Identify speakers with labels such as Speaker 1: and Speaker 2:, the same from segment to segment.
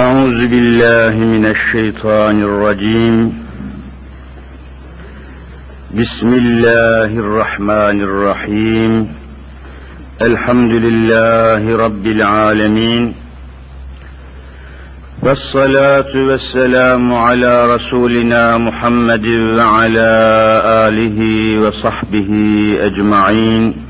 Speaker 1: أعوذ بالله من الشيطان الرجيم. بسم الله الرحمن الرحيم. الحمد لله رب العالمين. والصلاة والسلام على رسولنا محمد وعلى آله وصحبه أجمعين.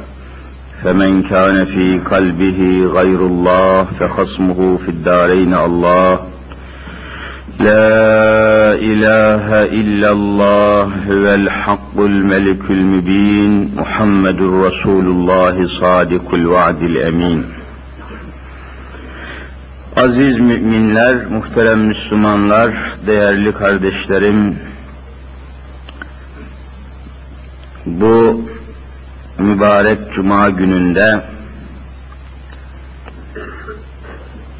Speaker 1: فمن كان في قلبه غير الله فخصمه في الدارين الله لا اله الا الله هو الحق الملك المبين محمد رسول الله صادق الوعد الامين Aziz müminler, muhterem Müslümanlar, değerli kardeşlerim, bu mübarek cuma gününde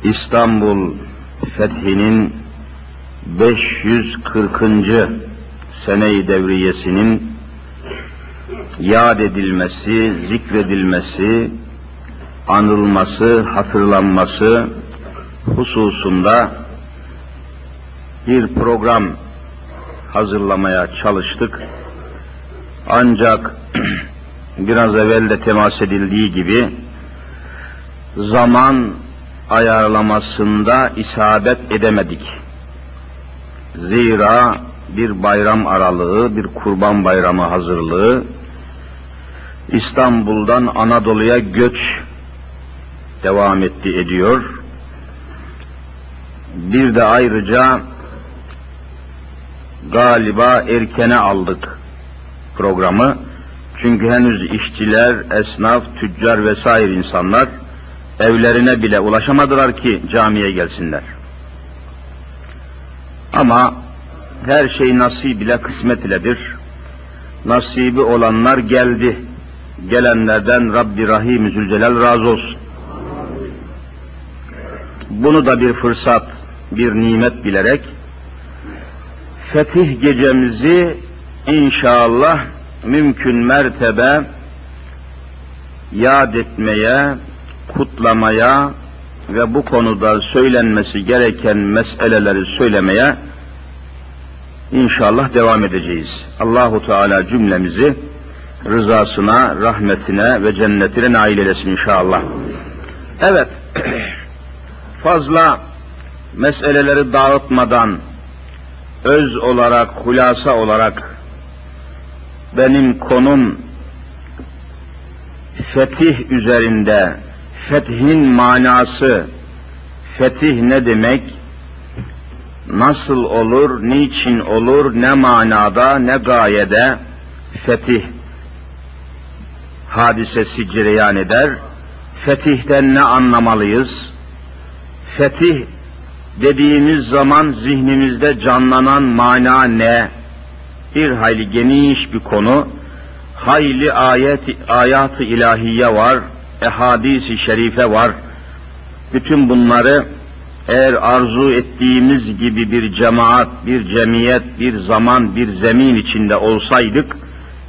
Speaker 1: İstanbul fethinin 540. sene-i devriyesinin yad edilmesi, zikredilmesi, anılması, hatırlanması hususunda bir program hazırlamaya çalıştık. Ancak biraz evvel de temas edildiği gibi zaman ayarlamasında isabet edemedik. Zira bir bayram aralığı, bir kurban bayramı hazırlığı, İstanbul'dan Anadolu'ya göç devam etti ediyor. Bir de ayrıca galiba erkene aldık programı. Çünkü henüz işçiler, esnaf, tüccar vesaire insanlar evlerine bile ulaşamadılar ki camiye gelsinler. Ama her şey nasip ile kısmet iledir. Nasibi olanlar geldi. Gelenlerden Rabbi Rahim Zülcelal razı olsun. Bunu da bir fırsat, bir nimet bilerek fetih gecemizi inşallah mümkün mertebe yad etmeye, kutlamaya ve bu konuda söylenmesi gereken meseleleri söylemeye inşallah devam edeceğiz. Allahu Teala cümlemizi rızasına, rahmetine ve cennetine nail eylesin inşallah. Evet, fazla meseleleri dağıtmadan öz olarak, hulasa olarak benim konum fetih üzerinde, fethin manası, fetih ne demek, nasıl olur, niçin olur, ne manada, ne gayede fetih hadisesi cereyan eder. Fetihten ne anlamalıyız? Fetih dediğimiz zaman zihnimizde canlanan mana ne? Bir hayli geniş bir konu. Hayli ayet ayat-ı ilahiye var, ehadis-i şerife var. Bütün bunları eğer arzu ettiğimiz gibi bir cemaat, bir cemiyet, bir zaman, bir zemin içinde olsaydık,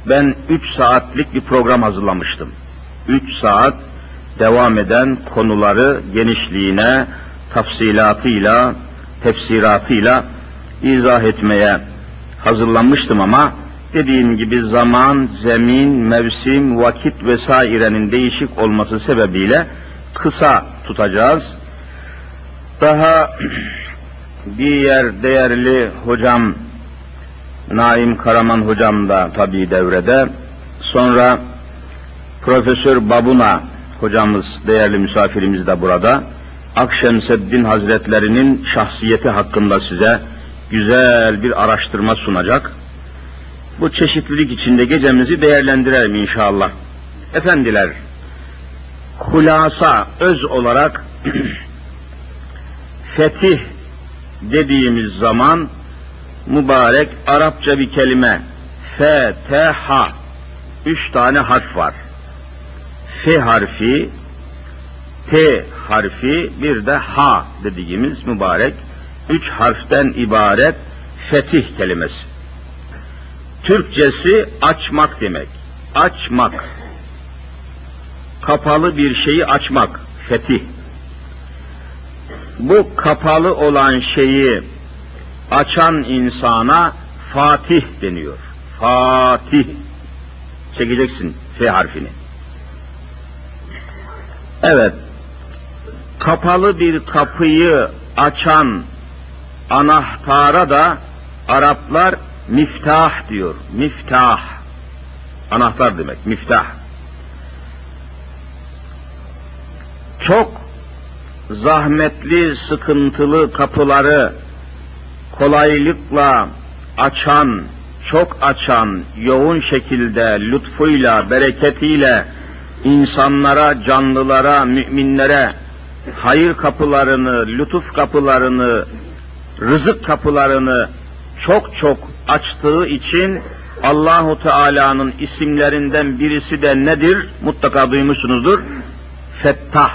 Speaker 1: ben üç saatlik bir program hazırlamıştım. Üç saat devam eden konuları genişliğine, tafsilatıyla, tefsiratıyla izah etmeye hazırlanmıştım ama dediğim gibi zaman, zemin, mevsim, vakit vesairenin değişik olması sebebiyle kısa tutacağız. Daha diğer değerli hocam Naim Karaman hocam da tabi devrede. Sonra Profesör Babuna hocamız, değerli misafirimiz de burada. Akşemseddin Hazretlerinin şahsiyeti hakkında size güzel bir araştırma sunacak. Bu çeşitlilik içinde gecemizi değerlendirelim inşallah. Efendiler, hulasa öz olarak fetih dediğimiz zaman mübarek Arapça bir kelime F, T, H üç tane harf var. F harfi, T harfi, bir de H dediğimiz mübarek üç harften ibaret fetih kelimesi. Türkçesi açmak demek. Açmak. Kapalı bir şeyi açmak. Fetih. Bu kapalı olan şeyi açan insana Fatih deniyor. Fatih. Çekeceksin F harfini. Evet. Kapalı bir kapıyı açan anahtara da Araplar miftah diyor. Miftah. Anahtar demek. Miftah. Çok zahmetli, sıkıntılı kapıları kolaylıkla açan, çok açan, yoğun şekilde lütfuyla, bereketiyle insanlara, canlılara, müminlere hayır kapılarını, lütuf kapılarını, rızık kapılarını çok çok açtığı için Allahu Teala'nın isimlerinden birisi de nedir? Mutlaka duymuşsunuzdur. Fettah.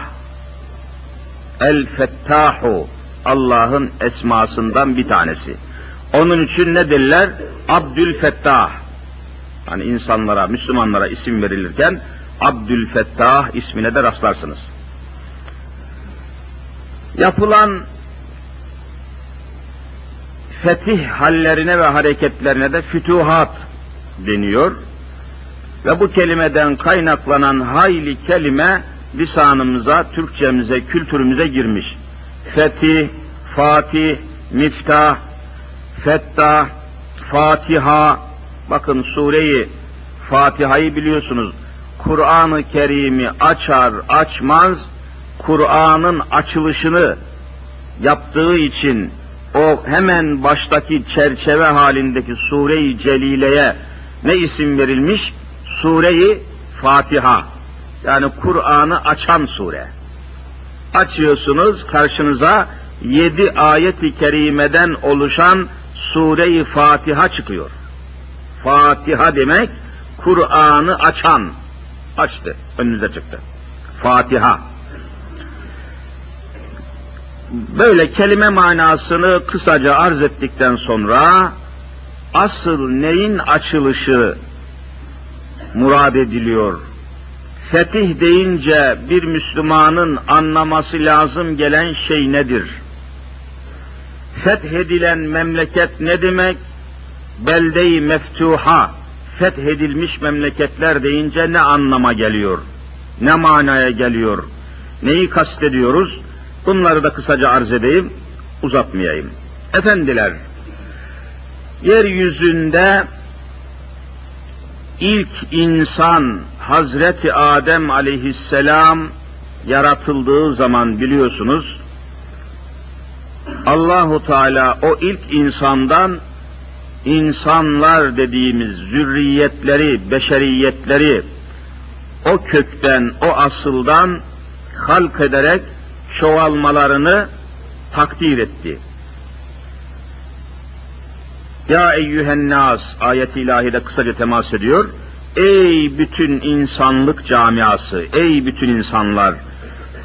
Speaker 1: El Fettahu. Allah'ın esmasından bir tanesi. Onun için ne derler? Abdül Fettah. Hani insanlara, Müslümanlara isim verilirken Abdül Fettah ismine de rastlarsınız. Yapılan fetih hallerine ve hareketlerine de fütuhat deniyor. Ve bu kelimeden kaynaklanan hayli kelime lisanımıza, Türkçemize, kültürümüze girmiş. Fetih, Fatih, Miftah, Fettah, Fatiha. Bakın sureyi Fatiha'yı biliyorsunuz. Kur'an-ı Kerim'i açar açmaz Kur'an'ın açılışını yaptığı için o hemen baştaki çerçeve halindeki Sure-i Celile'ye ne isim verilmiş? Sure-i Fatiha. Yani Kur'an'ı açan sure. Açıyorsunuz karşınıza yedi ayet-i kerimeden oluşan Sure-i Fatiha çıkıyor. Fatiha demek Kur'an'ı açan. Açtı, önünüze çıktı. Fatiha. Böyle kelime manasını kısaca arz ettikten sonra asıl neyin açılışı murad ediliyor? Fetih deyince bir Müslümanın anlaması lazım gelen şey nedir? Fethedilen memleket ne demek? Belde-i meftuha, fethedilmiş memleketler deyince ne anlama geliyor? Ne manaya geliyor? Neyi kastediyoruz? Bunları da kısaca arz edeyim, uzatmayayım. Efendiler, yeryüzünde ilk insan Hazreti Adem aleyhisselam yaratıldığı zaman biliyorsunuz Allahu Teala o ilk insandan insanlar dediğimiz zürriyetleri, beşeriyetleri o kökten, o asıldan halk ederek çoğalmalarını takdir etti. Ya eyyühen nas ayeti ilahide kısaca temas ediyor. Ey bütün insanlık camiası, ey bütün insanlar.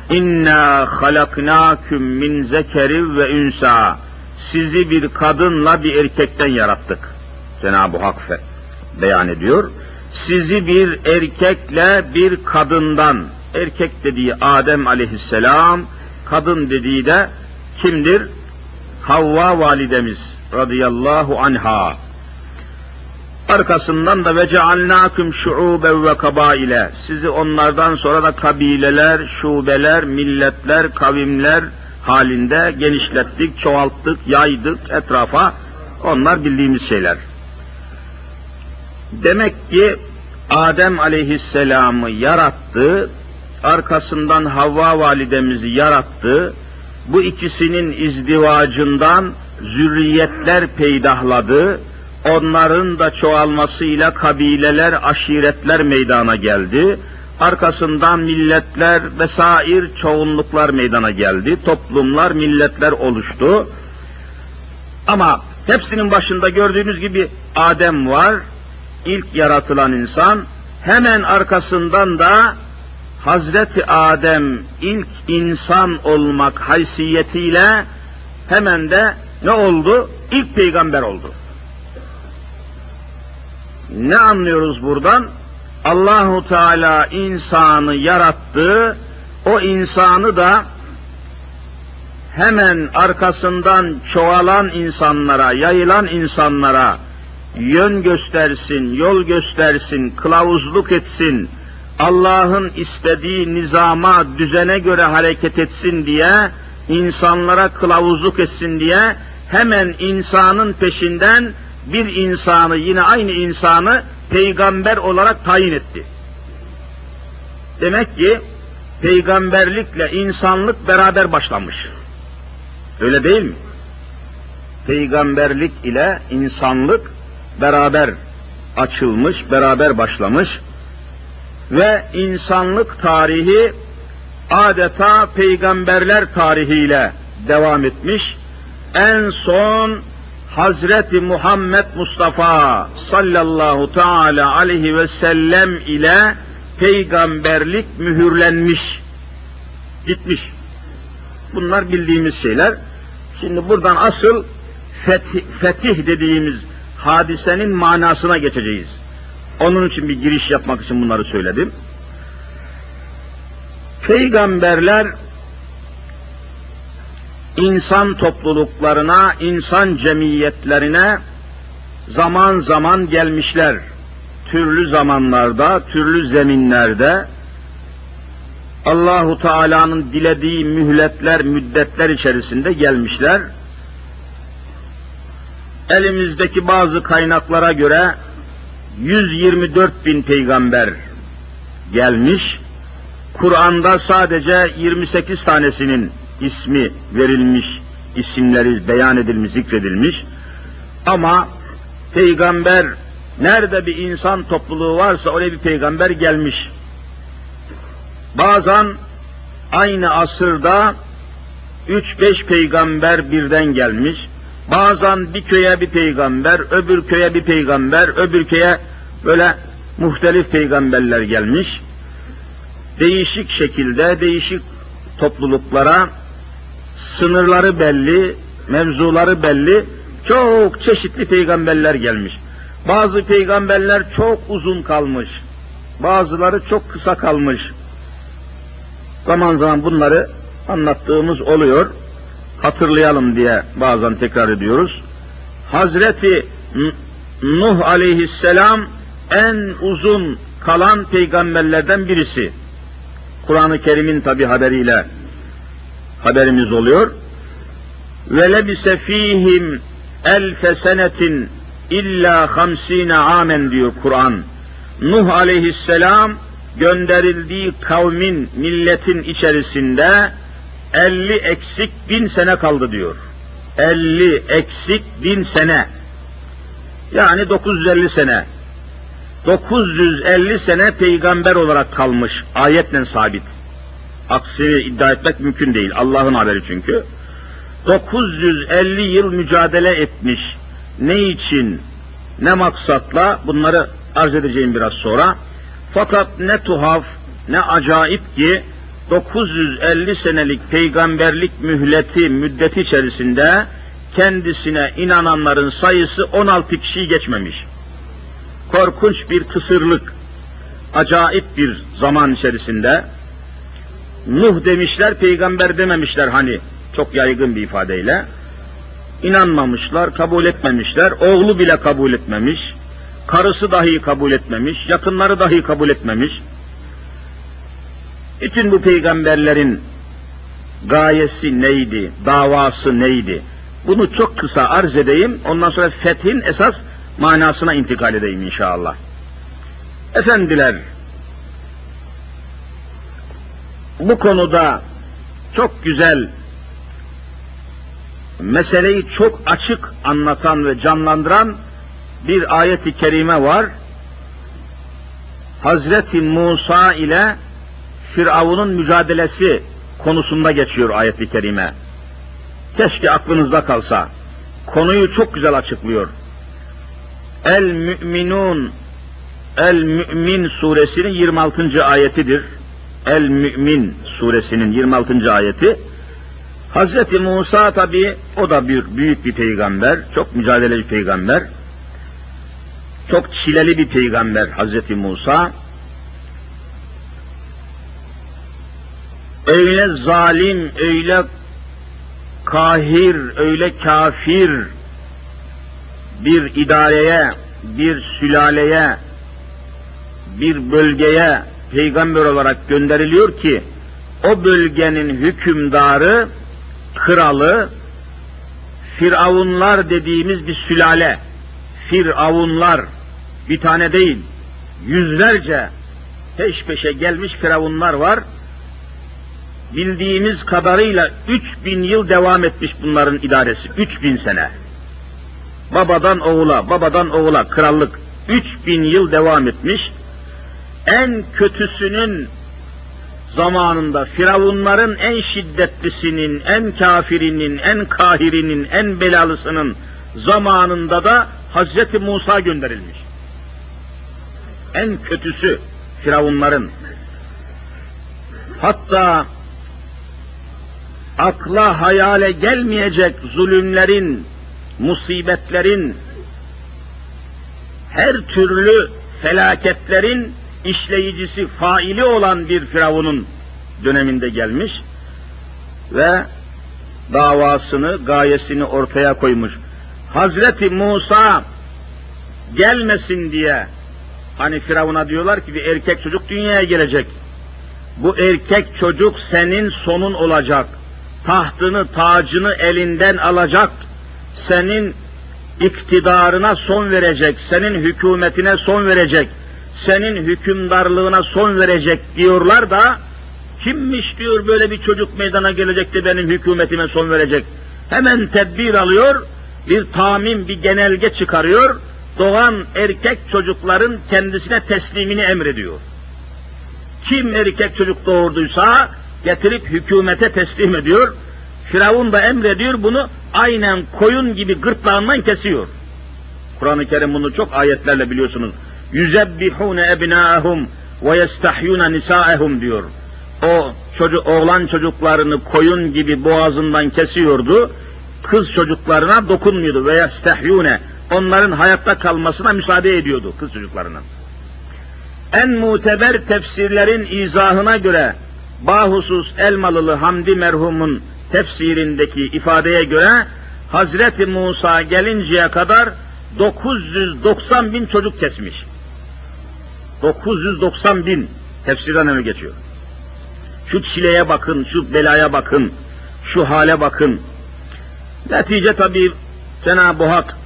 Speaker 1: İnna halaknaküm min zekeri ve ünsa. Sizi bir kadınla bir erkekten yarattık. Cenab-ı Hak beyan ediyor. Sizi bir erkekle bir kadından, erkek dediği Adem aleyhisselam, kadın dediği de kimdir? Havva validemiz radıyallahu anha. Arkasından da ve cealnâküm şu'ûben ve kabaile. Sizi onlardan sonra da kabileler, şubeler, milletler, kavimler halinde genişlettik, çoğalttık, yaydık etrafa. Onlar bildiğimiz şeyler. Demek ki Adem aleyhisselamı yarattı, arkasından Havva validemizi yarattı. Bu ikisinin izdivacından zürriyetler peydahladı. Onların da çoğalmasıyla kabileler, aşiretler meydana geldi. arkasından milletler vesair çoğunluklar meydana geldi. Toplumlar, milletler oluştu. Ama hepsinin başında gördüğünüz gibi Adem var. ilk yaratılan insan. Hemen arkasından da Hazreti Adem ilk insan olmak haysiyetiyle hemen de ne oldu? İlk peygamber oldu. Ne anlıyoruz buradan? Allahu Teala insanı yarattı. O insanı da hemen arkasından çoğalan insanlara, yayılan insanlara yön göstersin, yol göstersin, kılavuzluk etsin, Allah'ın istediği nizama, düzene göre hareket etsin diye, insanlara kılavuzluk etsin diye hemen insanın peşinden bir insanı, yine aynı insanı peygamber olarak tayin etti. Demek ki peygamberlikle insanlık beraber başlamış. Öyle değil mi? Peygamberlik ile insanlık beraber açılmış, beraber başlamış ve insanlık tarihi adeta peygamberler tarihiyle devam etmiş. En son Hazreti Muhammed Mustafa sallallahu teala aleyhi ve sellem ile peygamberlik mühürlenmiş, gitmiş. Bunlar bildiğimiz şeyler. Şimdi buradan asıl fetih, fetih dediğimiz hadisenin manasına geçeceğiz. Onun için bir giriş yapmak için bunları söyledim. Peygamberler insan topluluklarına, insan cemiyetlerine zaman zaman gelmişler. Türlü zamanlarda, türlü zeminlerde Allahu Teala'nın dilediği mühletler, müddetler içerisinde gelmişler. Elimizdeki bazı kaynaklara göre 124 bin peygamber gelmiş. Kur'an'da sadece 28 tanesinin ismi verilmiş, isimleri beyan edilmiş, zikredilmiş. Ama peygamber nerede bir insan topluluğu varsa oraya bir peygamber gelmiş. Bazen aynı asırda üç beş peygamber birden gelmiş. Bazen bir köye bir peygamber, öbür köye bir peygamber, öbür köye böyle muhtelif peygamberler gelmiş. Değişik şekilde, değişik topluluklara sınırları belli, mevzuları belli, çok çeşitli peygamberler gelmiş. Bazı peygamberler çok uzun kalmış, bazıları çok kısa kalmış. Zaman zaman bunları anlattığımız oluyor. Hatırlayalım diye bazen tekrar ediyoruz. Hazreti Nuh aleyhisselam en uzun kalan peygamberlerden birisi. Kur'an-ı Kerim'in tabi haberiyle haberimiz oluyor. Ve lebise fihim elfe senetin illa hamsine amen diyor Kur'an. Nuh aleyhisselam gönderildiği kavmin, milletin içerisinde 50 eksik bin sene kaldı diyor. 50 eksik bin sene. Yani 950 sene. 950 sene peygamber olarak kalmış. Ayetle sabit. Aksini iddia etmek mümkün değil. Allah'ın haberi çünkü. 950 yıl mücadele etmiş. Ne için, ne maksatla bunları arz edeceğim biraz sonra. Fakat ne tuhaf, ne acayip ki 950 senelik peygamberlik mühleti, müddeti içerisinde kendisine inananların sayısı 16 kişiyi geçmemiş. Korkunç bir kısırlık, acayip bir zaman içerisinde Nuh demişler, peygamber dememişler hani çok yaygın bir ifadeyle. İnanmamışlar, kabul etmemişler, oğlu bile kabul etmemiş, karısı dahi kabul etmemiş, yakınları dahi kabul etmemiş. Bütün bu peygamberlerin gayesi neydi, davası neydi? Bunu çok kısa arz edeyim, ondan sonra fethin esas manasına intikal edeyim inşallah. Efendiler, bu konuda çok güzel meseleyi çok açık anlatan ve canlandıran bir ayeti kerime var. Hazreti Musa ile Firavun'un mücadelesi konusunda geçiyor ayet-i kerime. Keşke aklınızda kalsa. Konuyu çok güzel açıklıyor. El Müminun El Mümin suresinin 26. ayetidir. El Mümin suresinin 26. ayeti. Hazreti Musa tabi o da bir büyük bir peygamber, çok mücadeleci peygamber. Çok çileli bir peygamber Hazreti Musa. Öyle zalim, öyle kahir, öyle kafir bir idareye, bir sülaleye, bir bölgeye peygamber olarak gönderiliyor ki o bölgenin hükümdarı, kralı Firavunlar dediğimiz bir sülale. Firavunlar bir tane değil, yüzlerce peş peşe gelmiş firavunlar var. Bildiğimiz kadarıyla 3000 yıl devam etmiş bunların idaresi. 3000 sene. Babadan oğula, babadan oğula krallık 3000 yıl devam etmiş. En kötüsünün zamanında Firavunların en şiddetlisinin, en kafirinin, en kahirinin, en belalısının zamanında da Hazreti Musa gönderilmiş. En kötüsü Firavunların. Hatta akla hayale gelmeyecek zulümlerin, musibetlerin, her türlü felaketlerin işleyicisi, faili olan bir Firavun'un döneminde gelmiş ve davasını, gayesini ortaya koymuş. Hazreti Musa gelmesin diye hani Firavun'a diyorlar ki bir erkek çocuk dünyaya gelecek. Bu erkek çocuk senin sonun olacak. Tahtını, tacını elinden alacak. Senin iktidarına son verecek, senin hükümetine son verecek, senin hükümdarlığına son verecek diyorlar da kimmiş diyor böyle bir çocuk meydana gelecek de benim hükümetime son verecek. Hemen tedbir alıyor, bir tamim, bir genelge çıkarıyor, doğan erkek çocukların kendisine teslimini emrediyor. Kim erkek çocuk doğurduysa getirip hükümete teslim ediyor. Firavun da emrediyor bunu aynen koyun gibi gırtlağından kesiyor. Kur'an-ı Kerim bunu çok ayetlerle biliyorsunuz. Yüzebbihune ebnâhum ve yestahyûne nisâehum diyor. O çocuk, oğlan çocuklarını koyun gibi boğazından kesiyordu. Kız çocuklarına dokunmuyordu ve yestahyûne onların hayatta kalmasına müsaade ediyordu kız çocuklarının. En muteber tefsirlerin izahına göre bahusus Elmalılı Hamdi merhumun tefsirindeki ifadeye göre Hazreti Musa gelinceye kadar 990 bin çocuk kesmiş. 990 bin tefsirden öyle geçiyor. Şu çileye bakın, şu belaya bakın, şu hale bakın. Netice tabi Cenab-ı Hak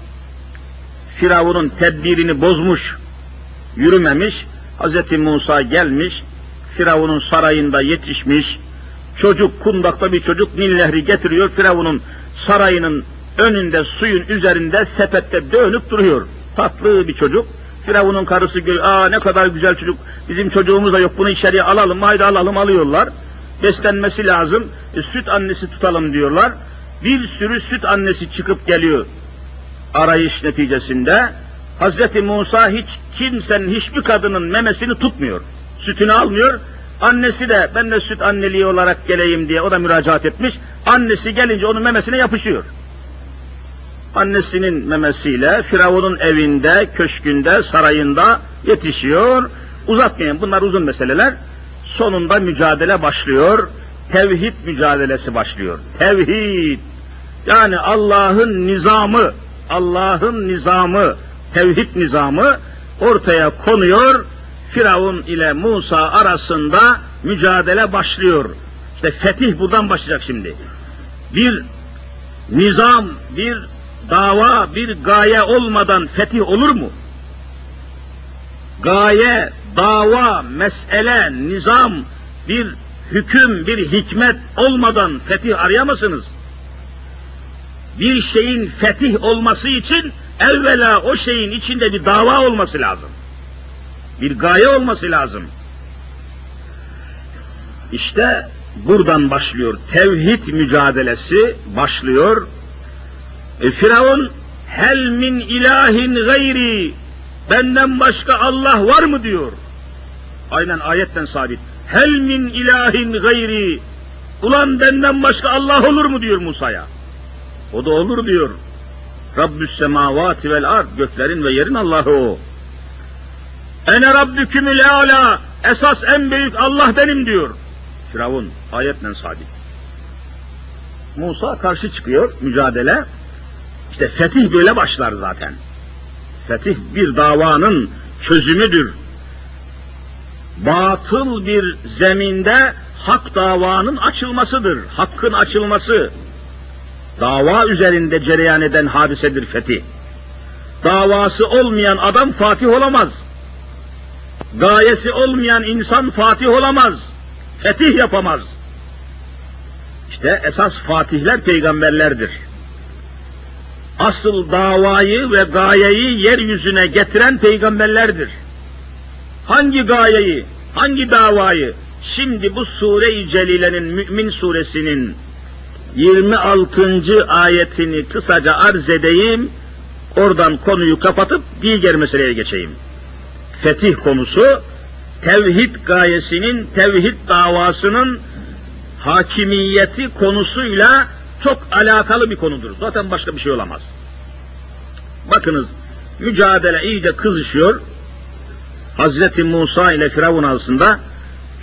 Speaker 1: Firavun'un tedbirini bozmuş, yürümemiş. Hz. Musa gelmiş, Firavun'un sarayında yetişmiş, çocuk kundakta bir çocuk Nil Nehri getiriyor, Firavun'un sarayının önünde suyun üzerinde sepette dönüp duruyor. Tatlı bir çocuk. Firavun'un karısı görüyor, aa ne kadar güzel çocuk, bizim çocuğumuz da yok bunu içeriye alalım, haydi alalım alıyorlar. Beslenmesi lazım, e, süt annesi tutalım diyorlar. Bir sürü süt annesi çıkıp geliyor arayış neticesinde. Hazreti Musa hiç kimsenin, hiçbir kadının memesini tutmuyor. Sütünü almıyor. Annesi de ben de süt anneliği olarak geleyim diye o da müracaat etmiş. Annesi gelince onun memesine yapışıyor. Annesinin memesiyle Firavun'un evinde, köşkünde, sarayında yetişiyor. Uzatmayın bunlar uzun meseleler. Sonunda mücadele başlıyor. Tevhid mücadelesi başlıyor. Tevhid. Yani Allah'ın nizamı, Allah'ın nizamı, tevhid nizamı ortaya konuyor. Firavun ile Musa arasında mücadele başlıyor. İşte fetih buradan başlayacak şimdi. Bir nizam, bir dava, bir gaye olmadan fetih olur mu? Gaye, dava, mesele, nizam, bir hüküm, bir hikmet olmadan fetih arayamazsınız. Bir şeyin fetih olması için evvela o şeyin içinde bir dava olması lazım. Bir gaye olması lazım. İşte buradan başlıyor. Tevhid mücadelesi başlıyor. E, Firavun hel min ilahin gayri benden başka Allah var mı diyor. Aynen ayetten sabit. Hel min ilahin gayri ulan benden başka Allah olur mu diyor Musa'ya. O da olur diyor. Rabbüs semavati vel ard göklerin ve yerin Allah'ı o. Ene rabbükümül ala esas en büyük Allah benim diyor. Firavun ayetle sabit. Musa karşı çıkıyor mücadele. İşte fetih böyle başlar zaten. Fetih bir davanın çözümüdür. Batıl bir zeminde hak davanın açılmasıdır. Hakkın açılması. Dava üzerinde cereyan eden hadisedir fetih. Davası olmayan adam fatih olamaz. Gayesi olmayan insan fatih olamaz. Fetih yapamaz. İşte esas fatihler peygamberlerdir asıl davayı ve gayeyi yeryüzüne getiren peygamberlerdir. Hangi gayeyi, hangi davayı? Şimdi bu sure-i celilenin Mü'min suresinin 26. ayetini kısaca arz edeyim. Oradan konuyu kapatıp diğer meseleye geçeyim. Fetih konusu tevhid gayesinin, tevhid davasının hakimiyeti konusuyla çok alakalı bir konudur. Zaten başka bir şey olamaz. Bakınız mücadele iyice kızışıyor. Hazreti Musa ile Firavun arasında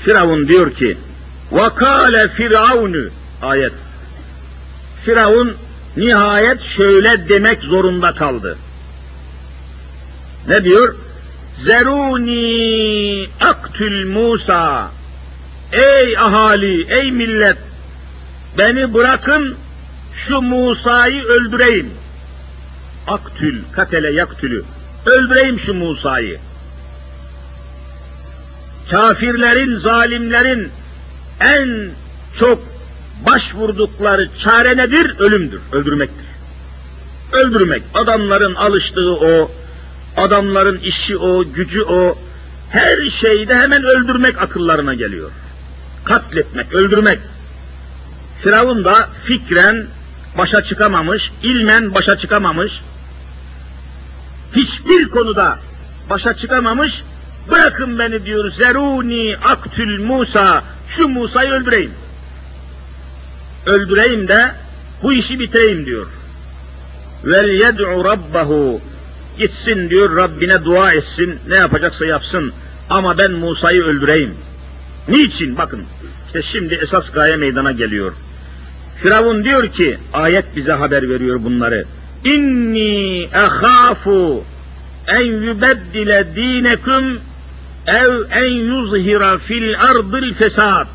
Speaker 1: Firavun diyor ki Vakale Firavunu ayet. Firavun nihayet şöyle demek zorunda kaldı. Ne diyor? Zeruni aktül Musa. Ey ahali, ey millet, beni bırakın şu Musa'yı öldüreyim. Aktül, katele yaktülü. Öldüreyim şu Musa'yı. Kafirlerin, zalimlerin en çok başvurdukları çare nedir? Ölümdür, öldürmektir. Öldürmek. Adamların alıştığı o, adamların işi o, gücü o, her şeyde hemen öldürmek akıllarına geliyor. Katletmek, öldürmek. Firavun da fikren başa çıkamamış, ilmen başa çıkamamış, hiçbir konuda başa çıkamamış, bırakın beni diyor, zeruni aktül Musa, şu Musa'yı öldüreyim. Öldüreyim de bu işi bitireyim diyor. Vel yed'u rabbahu, gitsin diyor, Rabbine dua etsin, ne yapacaksa yapsın, ama ben Musa'yı öldüreyim. Niçin? Bakın, işte şimdi esas gaye meydana geliyor. Firavun diyor ki, ayet bize haber veriyor bunları. İnni ehafu en yubeddile dinekum ev en yuzhira fil ardil fesad.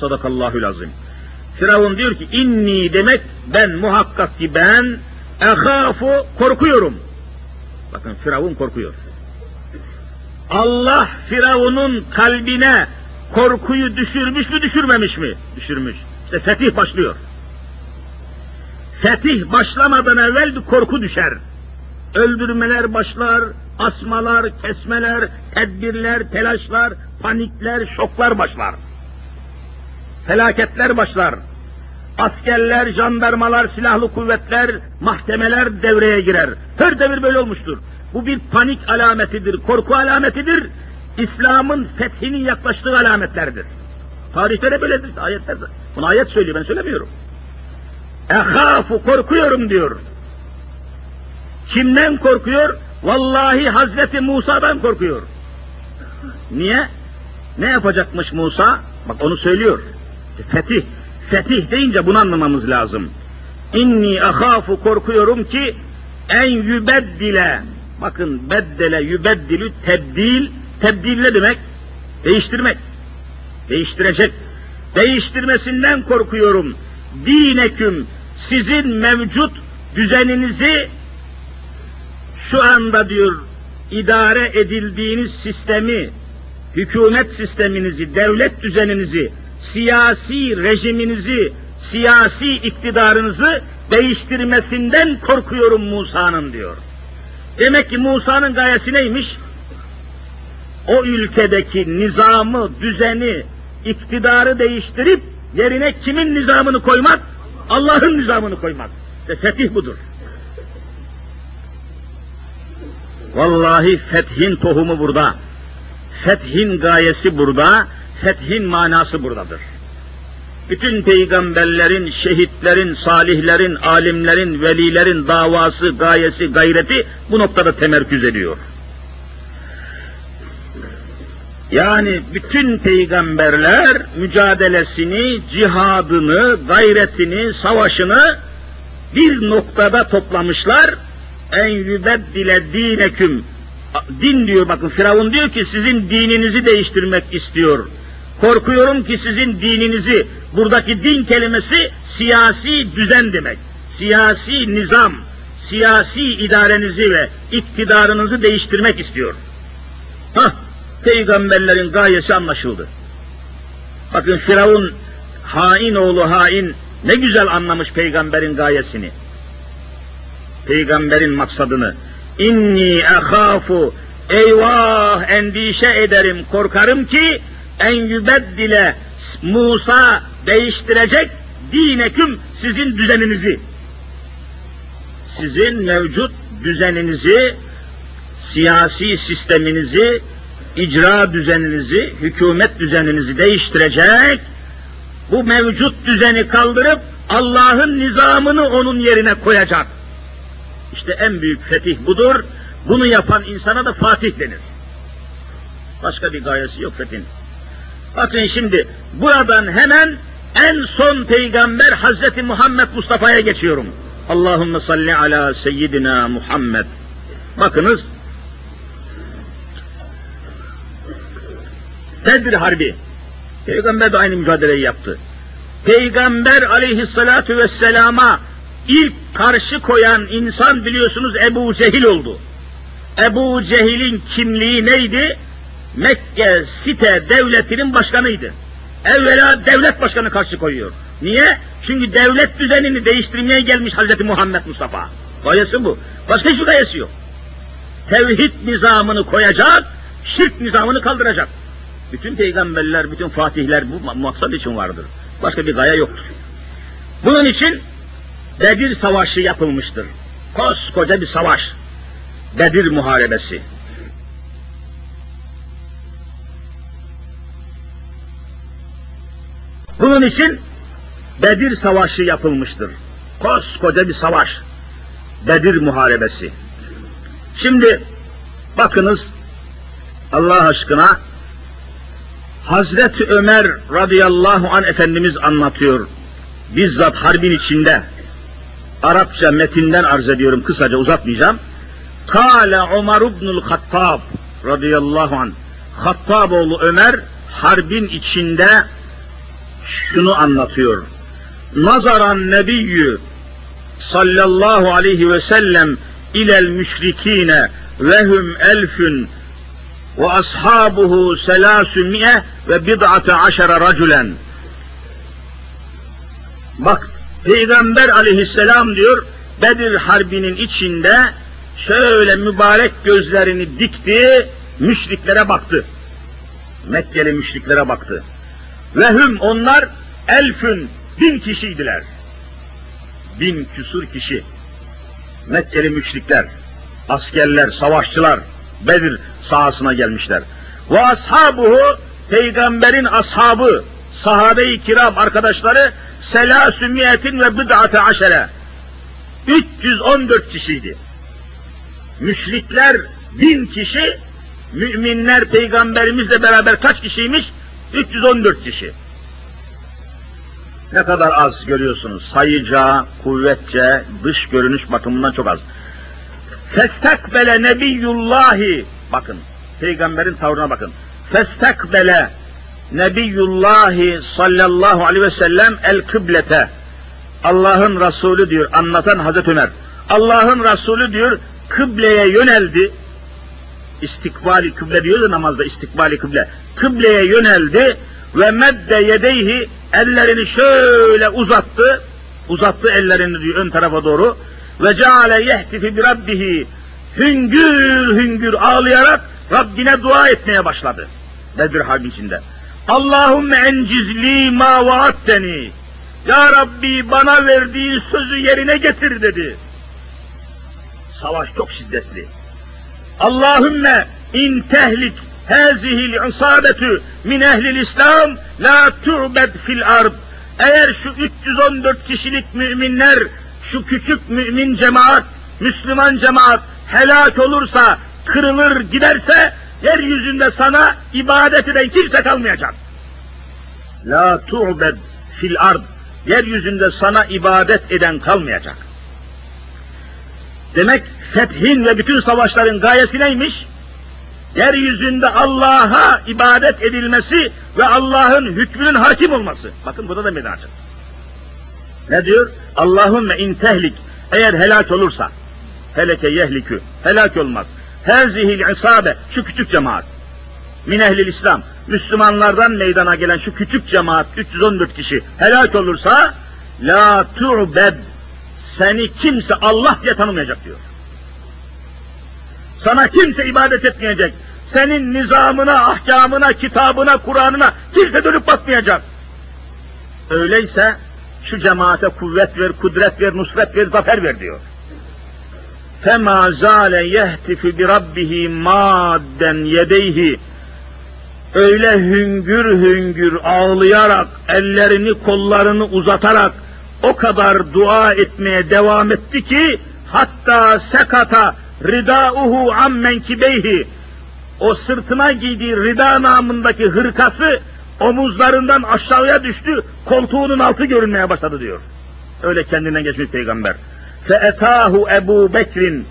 Speaker 1: Sadakallahül azim. Firavun diyor ki inni demek ben muhakkak ki ben ehafu korkuyorum. Bakın Firavun korkuyor. Allah Firavun'un kalbine korkuyu düşürmüş mü düşürmemiş mi? Düşürmüş. İşte fetih başlıyor. Fetih başlamadan evvel bir korku düşer. Öldürmeler başlar, asmalar, kesmeler, tedbirler, telaşlar, panikler, şoklar başlar. Felaketler başlar. Askerler, jandarmalar, silahlı kuvvetler, mahkemeler devreye girer. Her devir böyle olmuştur. Bu bir panik alametidir, korku alametidir. İslam'ın fethinin yaklaştığı alametlerdir. Tarihte de böyledir, ayetlerde. Bunu ayet söylüyor, ben söylemiyorum. Ehafu, korkuyorum diyor. Kimden korkuyor? Vallahi Hazreti Musa'dan korkuyor. Niye? Ne yapacakmış Musa? Bak onu söylüyor. Fetih. Fetih deyince bunu anlamamız lazım. İnni ahafu korkuyorum ki en yübeddile bakın beddele yübeddilü tebdil tebdil ne demek? Değiştirmek. Değiştirecek. Değiştirmesinden korkuyorum. Dineküm sizin mevcut düzeninizi şu anda diyor idare edildiğiniz sistemi, hükümet sisteminizi, devlet düzeninizi, siyasi rejiminizi, siyasi iktidarınızı değiştirmesinden korkuyorum Musa'nın diyor. Demek ki Musa'nın gayesi neymiş? o ülkedeki nizamı, düzeni, iktidarı değiştirip yerine kimin nizamını koymak? Allah'ın nizamını koymak. Ve fetih budur. Vallahi fethin tohumu burada. Fethin gayesi burada. Fethin manası buradadır. Bütün peygamberlerin, şehitlerin, salihlerin, alimlerin, velilerin davası, gayesi, gayreti bu noktada temerküz ediyor. Yani bütün peygamberler mücadelesini, cihadını, gayretini, savaşını bir noktada toplamışlar. En yübeddile dineküm. Din diyor bakın Firavun diyor ki sizin dininizi değiştirmek istiyor. Korkuyorum ki sizin dininizi, buradaki din kelimesi siyasi düzen demek. Siyasi nizam, siyasi idarenizi ve iktidarınızı değiştirmek istiyor. Hah, peygamberlerin gayesi anlaşıldı. Bakın Firavun hain oğlu hain ne güzel anlamış peygamberin gayesini. Peygamberin maksadını. İnni ehafu eyvah endişe ederim korkarım ki en yübeddile Musa değiştirecek dineküm sizin düzeninizi. Sizin mevcut düzeninizi, siyasi sisteminizi, icra düzeninizi, hükümet düzeninizi değiştirecek, bu mevcut düzeni kaldırıp Allah'ın nizamını onun yerine koyacak. İşte en büyük fetih budur. Bunu yapan insana da Fatih denir. Başka bir gayesi yok fethin. Bakın şimdi buradan hemen en son peygamber Hazreti Muhammed Mustafa'ya geçiyorum. Allahümme salli ala seyyidina Muhammed. Bakınız Bedir Harbi. Peygamber de aynı mücadeleyi yaptı. Peygamber aleyhissalatu vesselama ilk karşı koyan insan biliyorsunuz Ebu Cehil oldu. Ebu Cehil'in kimliği neydi? Mekke site devletinin başkanıydı. Evvela devlet başkanı karşı koyuyor. Niye? Çünkü devlet düzenini değiştirmeye gelmiş Hazreti Muhammed Mustafa. Gayesi bu. Başka hiçbir gayesi yok. Tevhid nizamını koyacak, şirk nizamını kaldıracak. Bütün peygamberler, bütün fatihler bu maksat için vardır. Başka bir gaye yoktur. Bunun için Bedir Savaşı yapılmıştır. Koskoca bir savaş. Bedir Muharebesi. Bunun için Bedir Savaşı yapılmıştır. Koskoca bir savaş. Bedir Muharebesi. Şimdi bakınız Allah aşkına Hazreti Ömer radıyallahu an Efendimiz anlatıyor. Bizzat harbin içinde Arapça metinden arz ediyorum kısaca uzatmayacağım. Kale Ömer ibnül Hattab radıyallahu an. Hattaboğlu Ömer harbin içinde şunu anlatıyor. Nazaran nebiyyü sallallahu aleyhi ve sellem ilel müşrikine ve hum elfün ve ashabuhu selâsü mi'e ve bid'ate aşere racülen. Bak Peygamber aleyhisselam diyor Bedir Harbi'nin içinde şöyle mübarek gözlerini dikti, müşriklere baktı. Mekkeli müşriklere baktı. Ve hüm onlar elfün bin kişiydiler. Bin küsur kişi. Mekkeli müşrikler, askerler, savaşçılar Bedir sahasına gelmişler. Ve ashabuhu peygamberin ashabı, sahabe-i kiram arkadaşları selâsü miyetin ve bid'ate aşere. 314 kişiydi. Müşrikler bin kişi, müminler peygamberimizle beraber kaç kişiymiş? 314 kişi. Ne kadar az görüyorsunuz. Sayıca, kuvvetçe, dış görünüş bakımından çok az. Festekbele nebiyullahi bakın peygamberin tavrına bakın. Festekbele nebiyullahi sallallahu aleyhi ve sellem el kıblete. Allah'ın Resulü diyor anlatan Hazreti Ömer. Allah'ın Resulü diyor kıbleye yöneldi. İstikbali kıble diyor da namazda istikbali kıble. Kıbleye yöneldi ve medde yedeyhi ellerini şöyle uzattı. Uzattı ellerini diyor ön tarafa doğru ve ceale yehtifi bi rabbihi hüngür hüngür ağlayarak Rabbine dua etmeye başladı. Bedir Harbi içinde. Allahümme encizli ma vaatteni. Ya Rabbi bana verdiğin sözü yerine getir dedi. Savaş çok şiddetli. Allahümme in tehlik hazihil isabetü min ehlil İslam la tu'bed fil ard. Eğer şu 314 kişilik müminler, şu küçük mümin cemaat, Müslüman cemaat helak olursa, kırılır giderse, yeryüzünde sana ibadet eden kimse kalmayacak. La tu'bed fil ard. Yeryüzünde sana ibadet eden kalmayacak. Demek fethin ve bütün savaşların gayesi neymiş? Yeryüzünde Allah'a ibadet edilmesi ve Allah'ın hükmünün hakim olması. Bakın burada da meydan açın. Ne diyor? Allahümme in tehlik. Eğer helak olursa, heleke yehlikü, helak olmaz. Hezihil isabe, şu küçük cemaat. Min ehlil İslam, Müslümanlardan meydana gelen şu küçük cemaat, 314 kişi helak olursa, la tu'bed, seni kimse Allah diye tanımayacak diyor. Sana kimse ibadet etmeyecek. Senin nizamına, ahkamına, kitabına, Kur'an'ına kimse dönüp bakmayacak. Öyleyse şu cemaate kuvvet ver, kudret ver, nusret ver, zafer ver diyor. فَمَا زَالَ يَهْتِفِ بِرَبِّهِ مَادَّنْ يَدَيْهِ Öyle hüngür hüngür ağlayarak, ellerini kollarını uzatarak o kadar dua etmeye devam etti ki hatta sekata ridauhu ammen kibeyhi o sırtına giydiği rida namındaki hırkası omuzlarından aşağıya düştü, koltuğunun altı görünmeye başladı diyor. Öyle kendinden geçmiş peygamber. فَاَتَاهُ Ebu Bekrin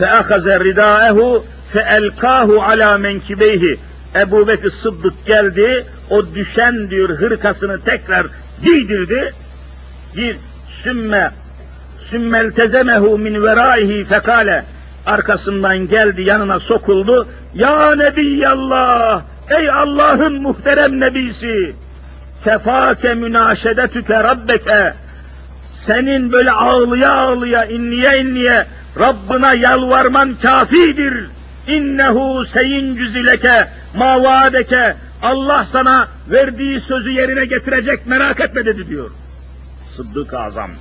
Speaker 1: فَاَخَزَ رِدَاءَهُ فَاَلْقَاهُ عَلَى مَنْكِبَيْهِ Ebu Bekir Sıddık geldi, o düşen diyor hırkasını tekrar giydirdi. Bir sümme sümmeltezemehu min veraihi fekale arkasından geldi yanına sokuldu. Ya Nebiyallah ey Allah'ın muhterem nebisi kefake münaşedetüke rabbeke senin böyle ağlıya ağlıya inliye inliye Rabbına yalvarman kafidir. İnnehu seyincüzileke ma vaadeke Allah sana verdiği sözü yerine getirecek merak etme dedi diyor. Sıddık Azam.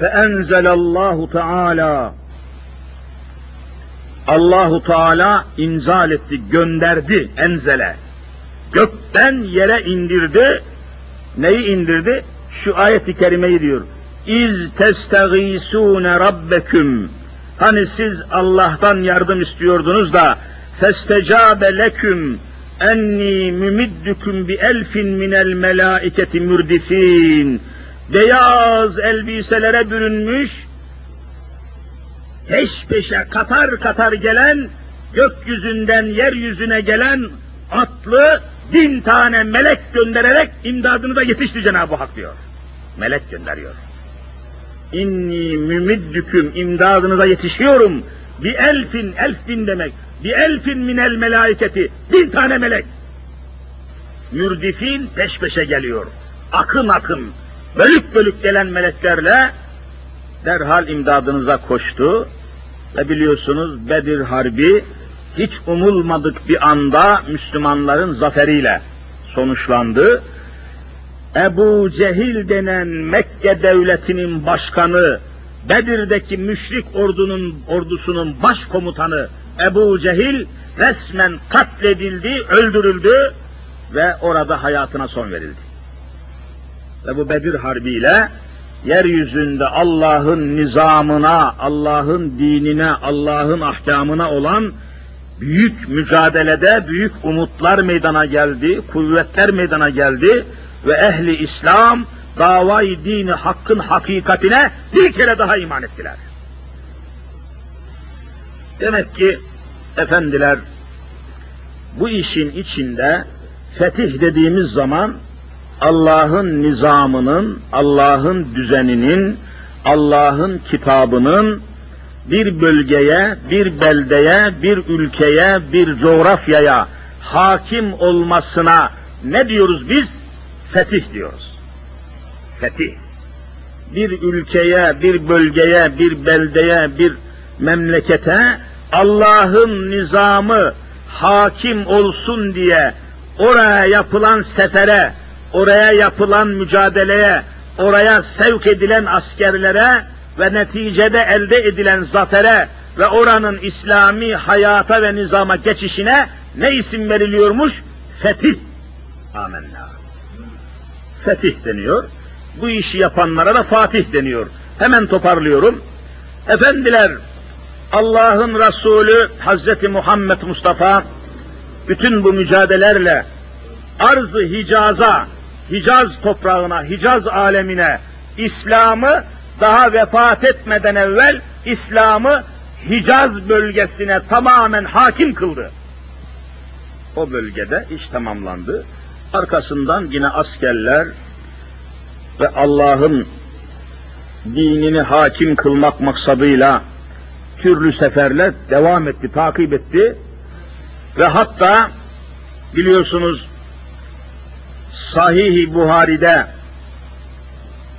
Speaker 1: Feenzelallahu Teala Allahu Teala inzal etti, gönderdi enzele. Gökten yere indirdi. Neyi indirdi? Şu ayeti kerimeyi diyor. İz testegisune rabbeküm. Hani siz Allah'tan yardım istiyordunuz da festecabe leküm enni mümiddüküm bi elfin minel melaiketi mürdifin. Beyaz elbiselere bürünmüş, peş peşe katar katar gelen, gökyüzünden yeryüzüne gelen atlı bin tane melek göndererek imdadını da yetişti Cenab-ı Hak diyor. Melek gönderiyor. İnni mümiddüküm imdadınıza yetişiyorum. Bir elfin, elf bin demek. Bir elfin minel melaiketi. Bin tane melek. Mürdifin peş peşe geliyor. Akın akın, bölük bölük gelen meleklerle derhal imdadınıza koştu. Ve biliyorsunuz Bedir Harbi hiç umulmadık bir anda Müslümanların zaferiyle sonuçlandı. Ebu Cehil denen Mekke devletinin başkanı, Bedir'deki müşrik ordunun ordusunun başkomutanı Ebu Cehil resmen katledildi, öldürüldü ve orada hayatına son verildi. Ve bu Bedir Harbi ile yeryüzünde Allah'ın nizamına, Allah'ın dinine, Allah'ın ahkamına olan büyük mücadelede büyük umutlar meydana geldi, kuvvetler meydana geldi ve ehli İslam davayı dini hakkın hakikatine bir kere daha iman ettiler. Demek ki efendiler bu işin içinde fetih dediğimiz zaman Allah'ın nizamının, Allah'ın düzeninin, Allah'ın kitabının bir bölgeye, bir beldeye, bir ülkeye, bir coğrafyaya hakim olmasına ne diyoruz biz? Fetih diyoruz. Fetih. Bir ülkeye, bir bölgeye, bir beldeye, bir memlekete Allah'ın nizamı, hakim olsun diye oraya yapılan sefere, oraya yapılan mücadeleye, oraya sevk edilen askerlere ve neticede elde edilen zafere ve oranın İslami hayata ve nizama geçişine ne isim veriliyormuş? Fetih. Amenna. Fetih deniyor. Bu işi yapanlara da Fatih deniyor. Hemen toparlıyorum. Efendiler, Allah'ın Resulü Hazreti Muhammed Mustafa bütün bu mücadelelerle arzı Hicaz'a, Hicaz toprağına, Hicaz alemine İslam'ı daha vefat etmeden evvel İslam'ı Hicaz bölgesine tamamen hakim kıldı. O bölgede iş tamamlandı. Arkasından yine askerler ve Allah'ın dinini hakim kılmak maksadıyla türlü seferler devam etti, takip etti. Ve hatta biliyorsunuz Sahih-i Buhari'de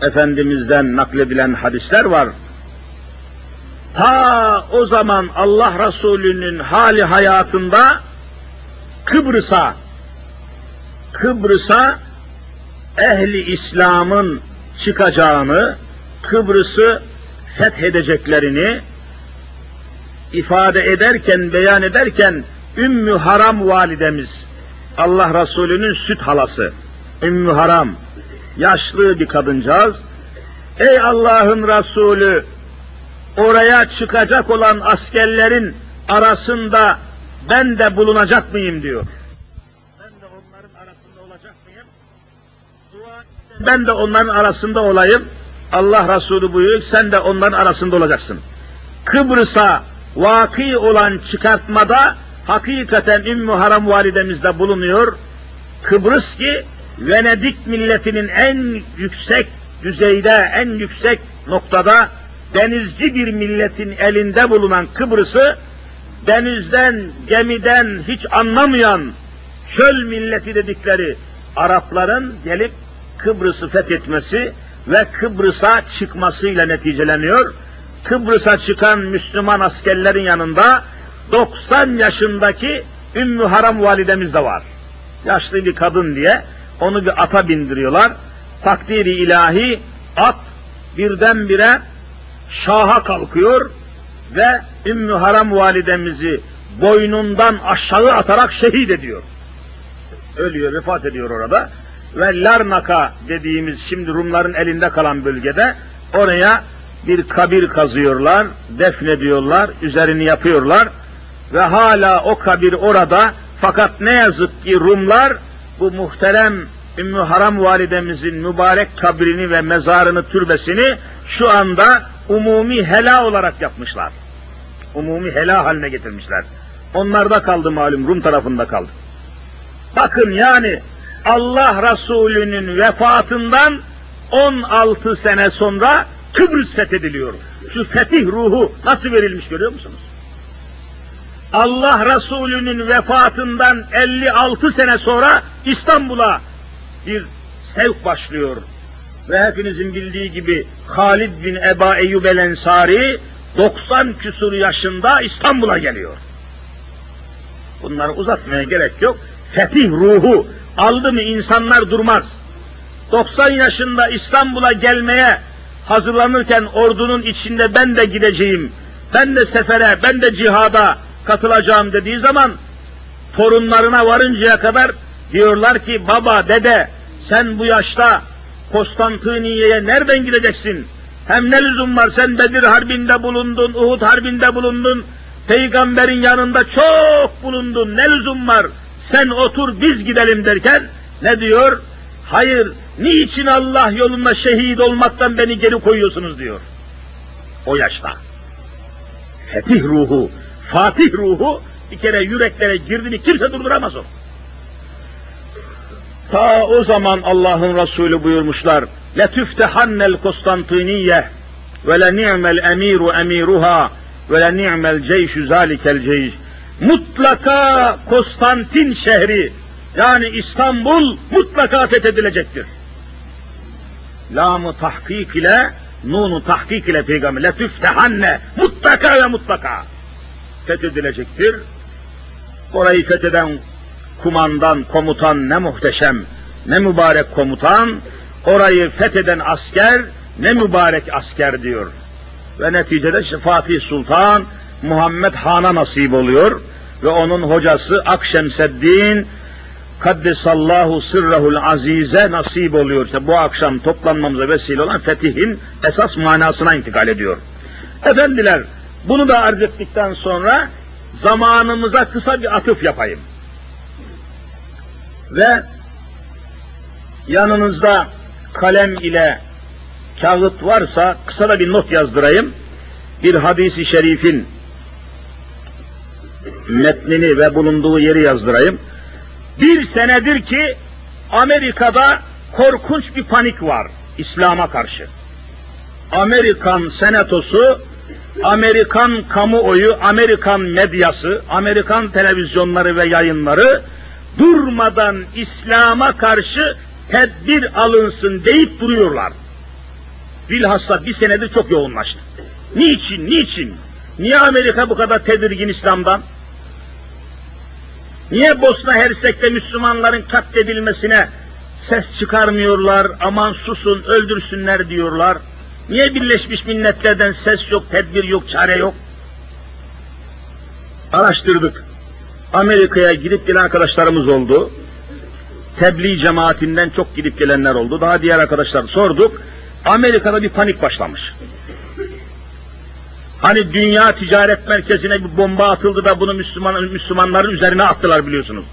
Speaker 1: Efendimiz'den nakledilen hadisler var. Ta o zaman Allah Resulü'nün hali hayatında Kıbrıs'a Kıbrıs'a ehli İslam'ın çıkacağını, Kıbrıs'ı fethedeceklerini ifade ederken, beyan ederken Ümmü Haram validemiz, Allah Resulü'nün süt halası, Ümmü Haram, yaşlı bir kadıncağız, ey Allah'ın Resulü, oraya çıkacak olan askerlerin arasında ben de bulunacak mıyım diyor. Ben de onların arasında olacak mıyım? Dua ben de onların arasında olayım. Allah Resulü buyuruyor, sen de onların arasında olacaksın. Kıbrıs'a vaki olan çıkartmada hakikaten Ümmü Haram validemizde bulunuyor. Kıbrıs ki Venedik milletinin en yüksek düzeyde, en yüksek noktada denizci bir milletin elinde bulunan Kıbrıs'ı denizden, gemiden hiç anlamayan çöl milleti dedikleri Arapların gelip Kıbrıs'ı fethetmesi ve Kıbrıs'a çıkmasıyla neticeleniyor. Kıbrıs'a çıkan Müslüman askerlerin yanında 90 yaşındaki Ümmü Haram validemiz de var. Yaşlı bir kadın diye onu bir ata bindiriyorlar. Takdiri ilahi at birdenbire şaha kalkıyor ve Ümmü Haram validemizi boynundan aşağı atarak şehit ediyor. Ölüyor, vefat ediyor orada. Ve Larnaka dediğimiz şimdi Rumların elinde kalan bölgede oraya bir kabir kazıyorlar, defnediyorlar, üzerini yapıyorlar ve hala o kabir orada fakat ne yazık ki Rumlar bu muhterem Ümmü Haram validemizin mübarek kabrini ve mezarını, türbesini şu anda umumi hela olarak yapmışlar. Umumi hela haline getirmişler. Onlarda kaldı malum, Rum tarafında kaldı. Bakın yani Allah Resulü'nün vefatından 16 sene sonra Kıbrıs fethediliyor. Şu fetih ruhu nasıl verilmiş görüyor musunuz? Allah Resulü'nün vefatından 56 sene sonra İstanbul'a bir sevk başlıyor. Ve hepinizin bildiği gibi Halid bin Eba Eyyub el Ensari 90 küsur yaşında İstanbul'a geliyor. Bunları uzatmaya gerek yok. Fetih ruhu aldı mı insanlar durmaz. 90 yaşında İstanbul'a gelmeye hazırlanırken ordunun içinde ben de gideceğim, ben de sefere, ben de cihada katılacağım dediği zaman torunlarına varıncaya kadar diyorlar ki baba, dede sen bu yaşta Konstantiniye'ye nereden gideceksin? Hem ne lüzum var sen Bedir Harbi'nde bulundun, Uhud Harbi'nde bulundun, peygamberin yanında çok bulundun, ne lüzum var? Sen otur biz gidelim derken ne diyor? Hayır, niçin Allah yolunda şehit olmaktan beni geri koyuyorsunuz diyor. O yaşta. Fetih ruhu, Fatih ruhu bir kere yüreklere girdi mi kimse durduramaz onu. Ta o zaman Allah'ın Resulü buyurmuşlar. لَتُفْتَحَنَّ الْكُسْتَنْطِينِيَّةِ وَلَنِعْمَ الْاَم۪يرُ اَم۪يرُهَا وَلَنِعْمَ الْجَيْشُ ذَٰلِكَ الْجَيْشِ Mutlaka Konstantin şehri, yani İstanbul mutlaka fethedilecektir. Lamı tahkik ile, nunu tahkik ile peygamber, letüftehanne, mutlaka ve mutlaka fethedilecektir.
Speaker 2: Orayı fetheden kumandan, komutan ne muhteşem, ne mübarek komutan, orayı fetheden asker ne mübarek asker diyor. Ve neticede işte Fatih Sultan Muhammed Han'a nasip oluyor ve onun hocası Akşemseddin Kaddesallahu sırrahul azize nasip oluyor. İşte bu akşam toplanmamıza vesile olan fetihin esas manasına intikal ediyor. Efendiler, bunu da arz ettikten sonra zamanımıza kısa bir atıf yapayım. Ve yanınızda kalem ile kağıt varsa kısa da bir not yazdırayım. Bir hadisi şerifin metnini ve bulunduğu yeri yazdırayım. Bir senedir ki Amerika'da korkunç bir panik var İslam'a karşı. Amerikan senatosu, Amerikan kamuoyu, Amerikan medyası, Amerikan televizyonları ve yayınları durmadan İslam'a karşı tedbir alınsın deyip duruyorlar. Bilhassa bir senedir çok yoğunlaştı. Niçin, niçin? Niye Amerika bu kadar tedirgin İslam'dan? Niye Bosna Hersek'te Müslümanların katledilmesine ses çıkarmıyorlar, aman susun, öldürsünler diyorlar? Niye Birleşmiş Milletler'den ses yok, tedbir yok, çare yok? Araştırdık. Amerika'ya gidip gelen arkadaşlarımız oldu. Tebliğ cemaatinden çok gidip gelenler oldu. Daha diğer arkadaşlar sorduk. Amerika'da bir panik başlamış. Hani dünya ticaret merkezine bir bomba atıldı da bunu Müslüman, Müslümanların üzerine attılar biliyorsunuz.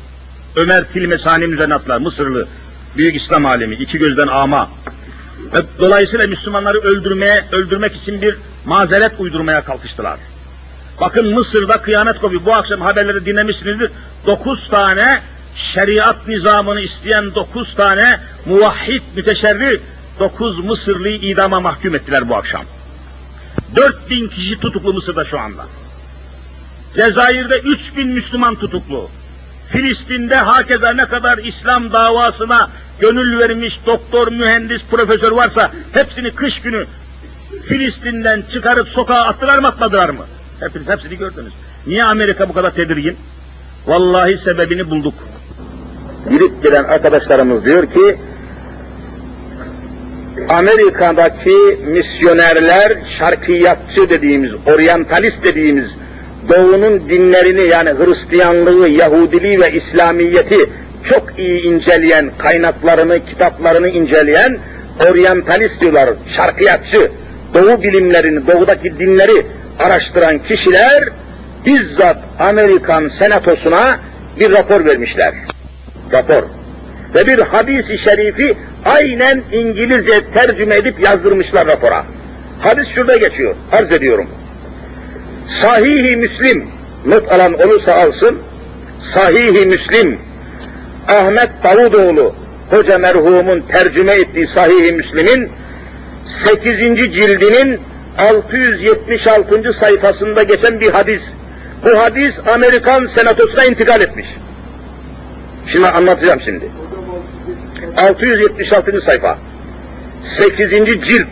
Speaker 2: Ömer Tilmesani'nin üzerine attılar. Mısırlı, büyük İslam alemi, iki gözden ama. Ve dolayısıyla Müslümanları öldürmeye, öldürmek için bir mazeret uydurmaya kalkıştılar. Bakın Mısır'da kıyamet kopuyor. Bu akşam haberleri dinlemişsinizdir. Dokuz tane şeriat nizamını isteyen dokuz tane muvahhid müteşerri dokuz Mısırlıyı idama mahkum ettiler bu akşam. 4000 kişi tutuklu Mısır'da şu anda. Cezayir'de 3000 Müslüman tutuklu. Filistin'de hakeza ne kadar İslam davasına gönül vermiş doktor, mühendis, profesör varsa hepsini kış günü Filistin'den çıkarıp sokağa attılar mı atmadılar mı? Hepiniz hepsini gördünüz. Niye Amerika bu kadar tedirgin? Vallahi sebebini bulduk.
Speaker 1: Girip gelen arkadaşlarımız diyor ki Amerika'daki misyonerler şarkiyatçı dediğimiz, oryantalist dediğimiz doğunun dinlerini yani Hristiyanlığı, Yahudiliği ve İslamiyeti çok iyi inceleyen, kaynaklarını, kitaplarını inceleyen oryantalist diyorlar, şarkiyatçı, doğu bilimlerini, doğudaki dinleri araştıran kişiler bizzat Amerikan senatosuna bir rapor vermişler. Rapor. Ve bir hadis-i şerifi aynen İngilizce tercüme edip yazdırmışlar rapora. Hadis şurada geçiyor, arz ediyorum. Sahih-i Müslim, not alan olursa alsın, Sahih-i Müslim, Ahmet Davudoğlu, hoca merhumun tercüme ettiği Sahih-i Müslim'in 8. cildinin 676. sayfasında geçen bir hadis. Bu hadis Amerikan senatosuna intikal etmiş. Şimdi anlatacağım şimdi. 676. sayfa. 8. cilt.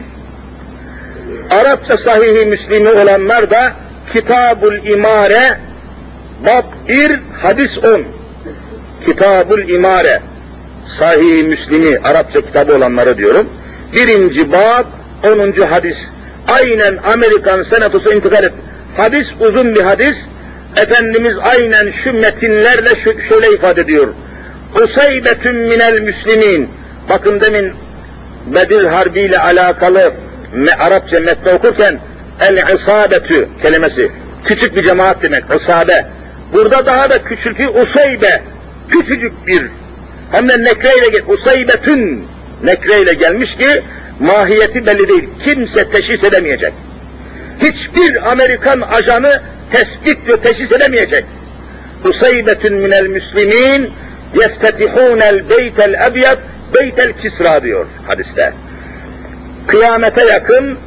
Speaker 1: Arapça sahihi Müslimi olanlar da Kitabul İmare Bab 1 hadis 10. Kitabul İmare Sahih-i Müslimi Arapça kitabı olanları diyorum. Birinci bab 10. hadis. Aynen Amerikan senatosu intikal et. Hadis uzun bir hadis. Efendimiz aynen şu metinlerle şu, şöyle ifade ediyor. Usaybetün minel müslimin. Bakın demin Bedir Harbi ile alakalı me, Arapça metni okurken el isabetü kelimesi küçük bir cemaat demek isabe. Burada daha da küçültü usaybe küçücük bir hem de nekreyle usaybetün nekreyle gelmiş ki mahiyeti belli değil. Kimse teşhis edemeyecek. Hiçbir Amerikan ajanı tespit ve teşhis edemeyecek. Usaybetün minel müslimin yeftetihûnel beytel ebyad beytel kisra diyor hadiste. Kıyamete yakın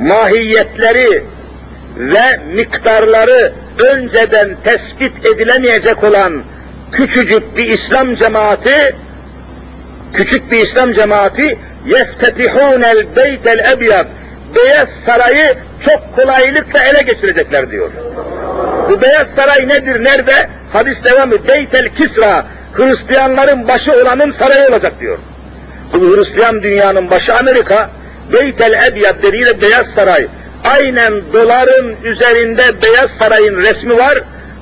Speaker 1: mahiyetleri ve miktarları önceden tespit edilemeyecek olan küçücük bir İslam cemaati küçük bir İslam cemaati yeftetihûnel beytel ebyad Beyaz Sarayı çok kolaylıkla ele geçirecekler diyor. Bu Beyaz Saray nedir, nerede? hadis devamı Beytel Kisra Hristiyanların başı olanın sarayı olacak diyor. Bu Hristiyan dünyanın başı Amerika, Beytel Ebyad dediğiyle Beyaz Saray. Aynen doların üzerinde Beyaz Saray'ın resmi var.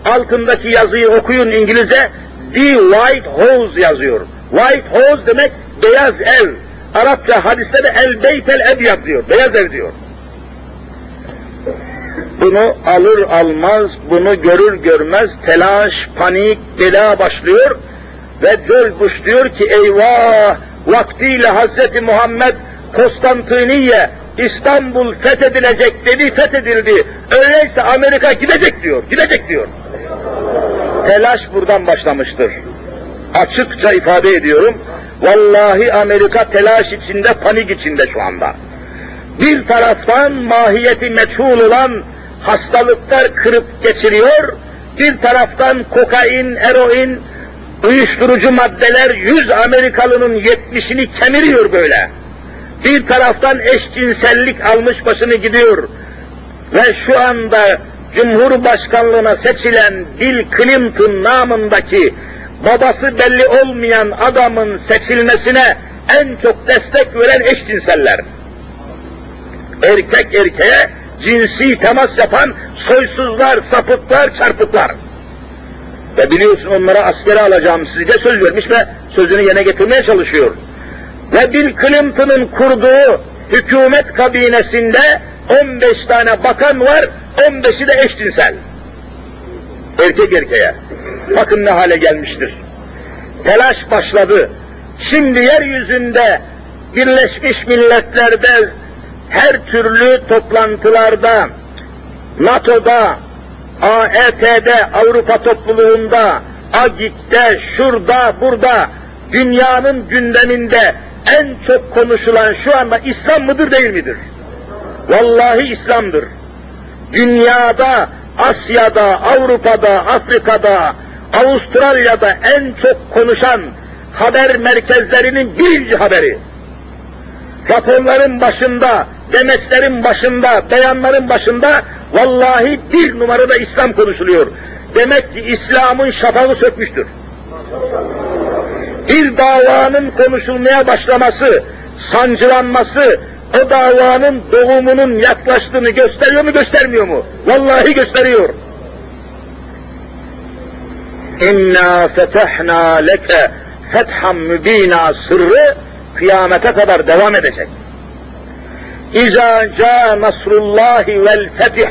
Speaker 1: Altındaki yazıyı okuyun İngilizce. The White House yazıyor. White House demek beyaz ev. Arapça hadiste de El Beytel Ebyad diyor. Beyaz ev diyor. Bunu alır almaz, bunu görür görmez telaş, panik, bela başlıyor ve George diyor ki eyvah vaktiyle Hazreti Muhammed Konstantiniye İstanbul fethedilecek dedi, fethedildi. Öyleyse Amerika gidecek diyor, gidecek diyor. Telaş buradan başlamıştır. Açıkça ifade ediyorum. Vallahi Amerika telaş içinde, panik içinde şu anda. Bir taraftan mahiyeti meçhul olan hastalıklar kırıp geçiriyor, bir taraftan kokain, eroin, uyuşturucu maddeler yüz Amerikalının yetmişini kemiriyor böyle. Bir taraftan eşcinsellik almış başını gidiyor ve şu anda Cumhurbaşkanlığına seçilen Bill Clinton namındaki babası belli olmayan adamın seçilmesine en çok destek veren eşcinseller. Erkek erkeğe cinsi temas yapan soysuzlar, sapıklar, çarpıklar. Ve biliyorsun onlara askere alacağım size söz vermiş ve sözünü yerine getirmeye çalışıyor. Ve Bill Clinton'ın kurduğu hükümet kabinesinde 15 tane bakan var, 15'i de eşcinsel. Erkek erkeğe. Bakın ne hale gelmiştir. Telaş başladı. Şimdi yeryüzünde Birleşmiş Milletler'de her türlü toplantılarda, NATO'da, AET'de, Avrupa topluluğunda, AGİK'te, şurada, burada, dünyanın gündeminde en çok konuşulan şu anda İslam mıdır değil midir? Vallahi İslam'dır. Dünyada, Asya'da, Avrupa'da, Afrika'da, Avustralya'da en çok konuşan haber merkezlerinin birinci haberi. Raporların başında, demeçlerin başında, beyanların başında vallahi bir numarada İslam konuşuluyor. Demek ki İslam'ın şafağı sökmüştür. Bir davanın konuşulmaya başlaması, sancılanması, o davanın doğumunun yaklaştığını gösteriyor mu göstermiyor mu? Vallahi gösteriyor. İnna fetehna leke fetham mübina sırrı kıyamete kadar devam edecek. İza ca nasrullahi vel fetih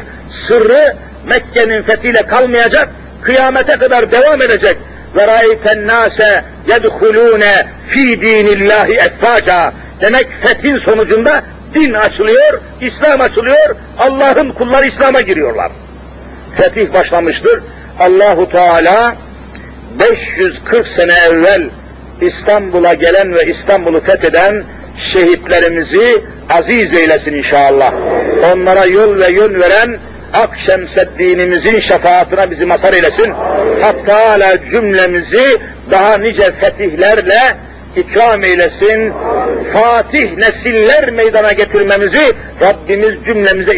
Speaker 1: sırrı Mekke'nin fethiyle kalmayacak, kıyamete kadar devam edecek. Ve râiten nâse yedhulûne fî dînillâhi effâca. Demek fethin sonucunda din açılıyor, İslam açılıyor, Allah'ın kulları İslam'a giriyorlar. Fetih başlamıştır. Allahu Teala 540 sene evvel İstanbul'a gelen ve İstanbul'u fetheden şehitlerimizi aziz eylesin inşallah. Onlara yol ve yön veren Akşemseddinimizin şefaatine bizi mazhar eylesin. Hatta hala cümlemizi daha nice fetihlerle ikram eylesin. Fatih nesiller meydana getirmemizi Rabbimiz cümlemize